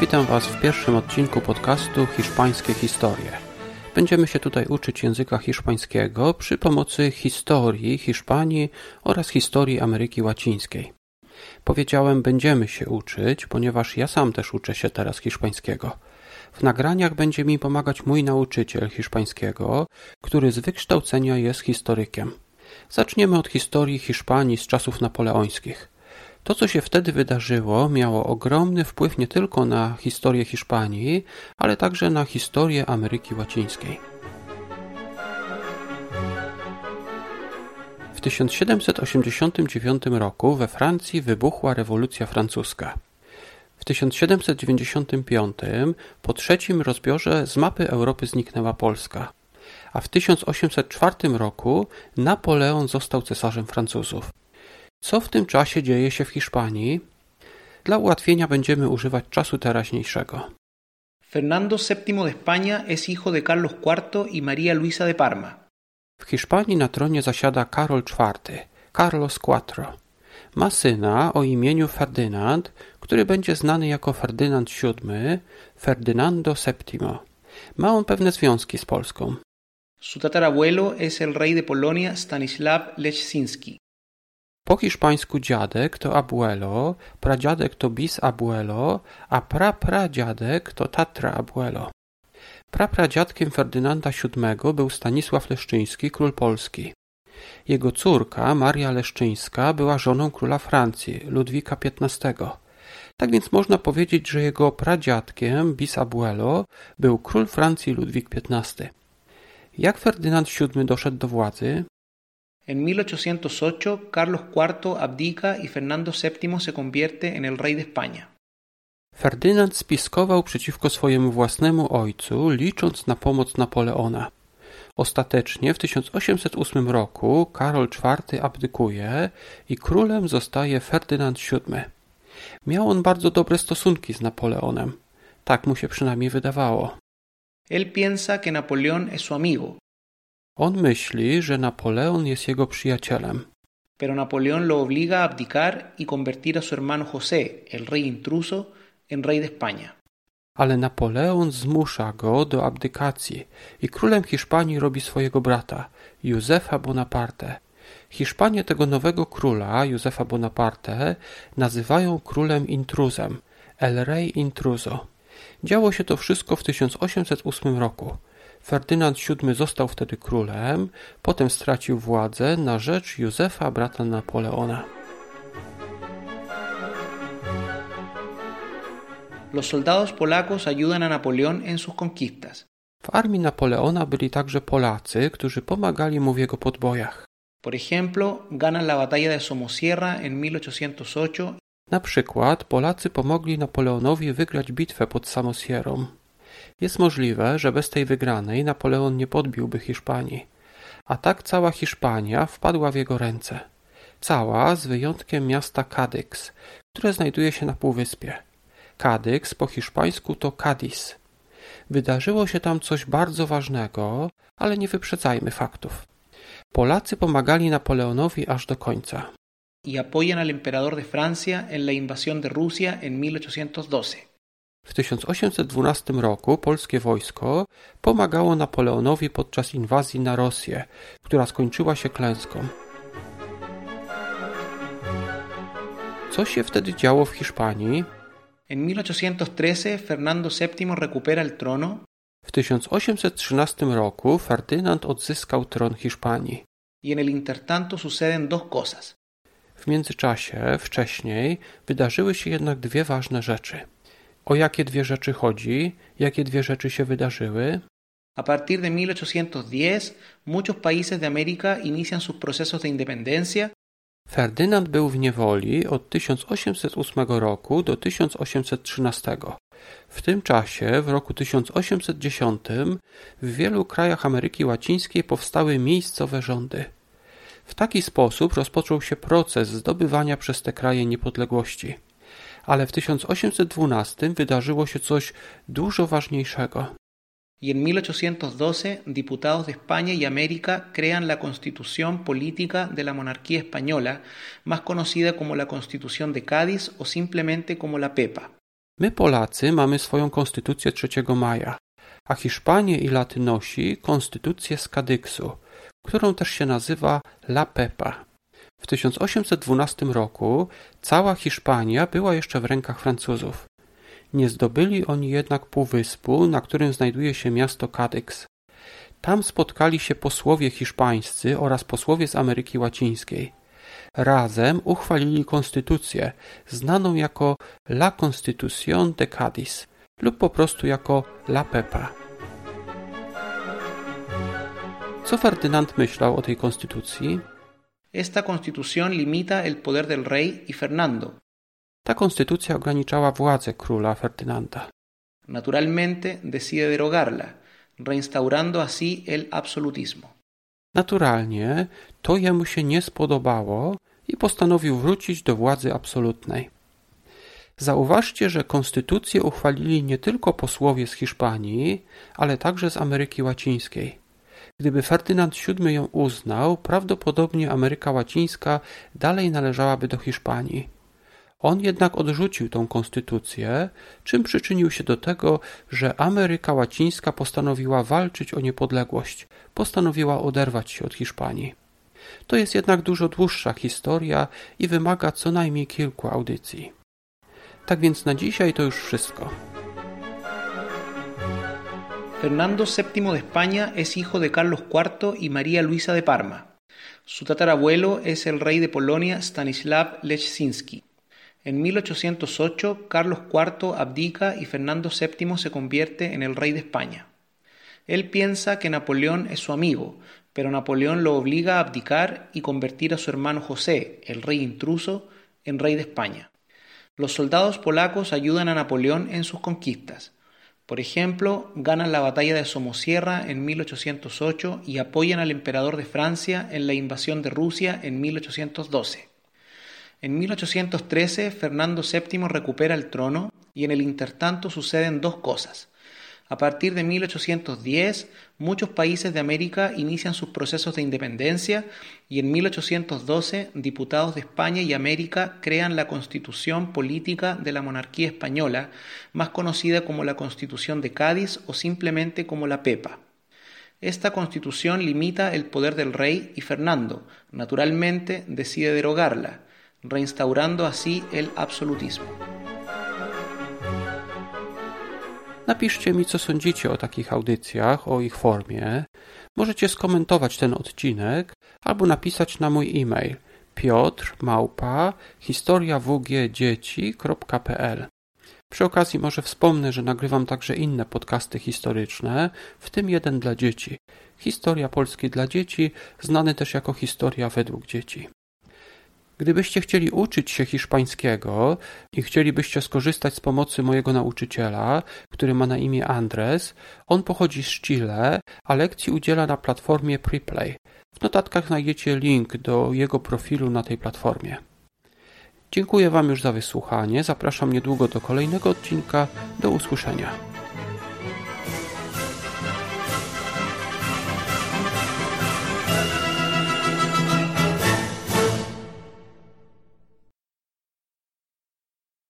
Witam Was w pierwszym odcinku podcastu Hiszpańskie Historie. Będziemy się tutaj uczyć języka hiszpańskiego przy pomocy historii Hiszpanii oraz historii Ameryki Łacińskiej. Powiedziałem będziemy się uczyć, ponieważ ja sam też uczę się teraz hiszpańskiego. W nagraniach będzie mi pomagać mój nauczyciel hiszpańskiego, który z wykształcenia jest historykiem. Zaczniemy od historii Hiszpanii z czasów napoleońskich. To, co się wtedy wydarzyło, miało ogromny wpływ nie tylko na historię Hiszpanii, ale także na historię Ameryki Łacińskiej. W 1789 roku we Francji wybuchła rewolucja francuska. W 1795 po trzecim rozbiorze z mapy Europy zniknęła Polska, a w 1804 roku Napoleon został cesarzem Francuzów. Co w tym czasie dzieje się w Hiszpanii? Dla ułatwienia będziemy używać czasu teraźniejszego. Fernando VII de España es hijo de Carlos IV y María Luisa de Parma. W Hiszpanii na tronie zasiada Karol IV, Carlos IV. Ma syna o imieniu Ferdynand, który będzie znany jako Ferdynand VII, Ferdynando VII. Ma on pewne związki z Polską. Su tatarabuelo es el rey de Polonia Stanisław Leszczyński. Po hiszpańsku dziadek to abuelo, pradziadek to bis abuelo, a prapradziadek to tatra abuelo. Prapradziadkiem Ferdynanda VII był Stanisław Leszczyński, król Polski. Jego córka, Maria Leszczyńska, była żoną króla Francji, Ludwika XV. Tak więc można powiedzieć, że jego pradziadkiem, bis abuelo, był król Francji Ludwik XV. Jak Ferdynand VII doszedł do władzy? En 1808, Carlos IV abdica y Fernando VII se convierte en el rey de España. Ferdynand spiskował przeciwko swojemu własnemu ojcu, licząc na pomoc Napoleona. Ostatecznie w 1808 roku Karol IV abdykuje i królem zostaje Ferdynand VII. Miał on bardzo dobre stosunki z Napoleonem. Tak mu się przynajmniej wydawało. Él piensa que Napoleón es su amigo, On myśli, że Napoleon jest jego przyjacielem. pero Napoleón lo obliga a abdicar y convertir a su hermano José, el rey intruso, en rey de España. Ale Napoleon zmusza go do abdykacji i królem Hiszpanii robi swojego brata, Józefa Bonaparte. Hiszpanie tego nowego króla, Józefa Bonaparte, nazywają królem intruzem, El Rey Intruso. Działo się to wszystko w 1808 roku. Ferdynand VII został wtedy królem, potem stracił władzę na rzecz Józefa, brata Napoleona. Los soldados polacos ayudan a Napoleón en sus conquistas. W armii Napoleona byli także Polacy, którzy pomagali mu w jego podbojach. Por ejemplo, ganan la batalla de Somosierra en 1808 Na przykład Polacy pomogli Napoleonowi wygrać bitwę pod Samosierą. Jest możliwe, że bez tej wygranej Napoleon nie podbiłby Hiszpanii. A tak cała Hiszpania wpadła w jego ręce. Cała z wyjątkiem miasta Kadyks, które znajduje się na półwyspie. Kadyks po hiszpańsku to Cadiz. Wydarzyło się tam coś bardzo ważnego, ale nie wyprzedzajmy faktów. Polacy pomagali Napoleonowi aż do końca. y apoyan al emperador de Francia en la invasión de Rusia en 1812. W 1812 roku polskie wojsko pomagało Napoleonowi podczas inwazji na Rosję, która skończyła się klęską. Co się wtedy działo w Hiszpanii? En 1813, Fernando VII recupera el trono W 1813 roku Ferdynand odzyskał tron Hiszpanii. y en el intertanto suceden dos cosas. W międzyczasie, wcześniej, wydarzyły się jednak dwie ważne rzeczy. O jakie dwie rzeczy chodzi? Jakie dwie rzeczy się wydarzyły? A partir de 1810, muchos países de América inician sus procesos de independencia Ferdynand był w niewoli od 1808 roku do 1813. W tym czasie, w roku 1810, w wielu krajach Ameryki Łacińskiej powstały miejscowe rządy. W taki sposób rozpoczął się proces zdobywania przez te kraje niepodległości. Ale w 1812 wydarzyło się coś dużo ważniejszego. y en 1812 diputados de España y América crean la Constitución Política de la Monarquía Española, más conocida como la Constitución de Cádiz o simplemente como la PEPA. My Polacy mamy swoją konstytucję 3 maja, a Hiszpanie i Latynosi konstytucję z Kadyksu, którą też się nazywa La Pepa. W 1812 roku cała Hiszpania była jeszcze w rękach Francuzów. Nie zdobyli oni jednak półwyspu, na którym znajduje się miasto Kadyks. Tam spotkali się posłowie hiszpańscy oraz posłowie z Ameryki Łacińskiej. Razem uchwalili konstytucję, znaną jako La Constitución de Cádiz lub po prostu jako La Pepa. Co Ferdynand myślał o tej konstytucji? Esta constitución limita el poder del rey y Fernando. Ta konstytucja ograniczała władzę króla Ferdynanda. Naturalmente decide derogarla, reinstaurando así el absolutismo. Naturalnie to jemu się nie spodobało i postanowił wrócić do władzy absolutnej. Zauważcie, że konstytucję uchwalili nie tylko posłowie z Hiszpanii, ale także z Ameryki Łacińskiej. Gdyby Ferdynand VII ją uznał, prawdopodobnie Ameryka Łacińska dalej należałaby do Hiszpanii. On jednak odrzucił tą konstytucję, czym przyczynił się do tego, że Ameryka Łacińska postanowiła walczyć o niepodległość, postanowiła oderwać się od Hiszpanii. To jest jednak dużo dłuższa historia i wymaga co najmniej kilku audycji. Tak więc na dzisiaj to już wszystko. Fernando VII de España es hijo de Carlos IV y María Luisa de Parma. Su tatarabuelo es el rey de Polonia Stanislav Leszczynski. En 1808, Carlos IV abdica y Fernando VII se convierte en el rey de España. Él piensa que Napoleón es su amigo, pero Napoleón lo obliga a abdicar y convertir a su hermano José, el rey intruso, en rey de España. Los soldados polacos ayudan a Napoleón en sus conquistas. Por ejemplo, ganan la batalla de Somosierra en 1808 y apoyan al emperador de Francia en la invasión de Rusia en 1812. En 1813 Fernando VII recupera el trono y en el intertanto suceden dos cosas. A partir de 1810, muchos países de América inician sus procesos de independencia y en 1812 diputados de España y América crean la Constitución Política de la Monarquía Española, más conocida como la Constitución de Cádiz o simplemente como la PEPA. Esta constitución limita el poder del rey y Fernando, naturalmente, decide derogarla, reinstaurando así el absolutismo. Napiszcie mi, co sądzicie o takich audycjach, o ich formie. Możecie skomentować ten odcinek albo napisać na mój e-mail piotr Przy okazji może wspomnę, że nagrywam także inne podcasty historyczne, w tym jeden dla dzieci. Historia Polski dla dzieci, znany też jako Historia według dzieci. Gdybyście chcieli uczyć się hiszpańskiego i chcielibyście skorzystać z pomocy mojego nauczyciela, który ma na imię Andres, on pochodzi z Chile, a lekcji udziela na platformie Preplay. W notatkach znajdziecie link do jego profilu na tej platformie. Dziękuję Wam już za wysłuchanie. Zapraszam niedługo do kolejnego odcinka. Do usłyszenia.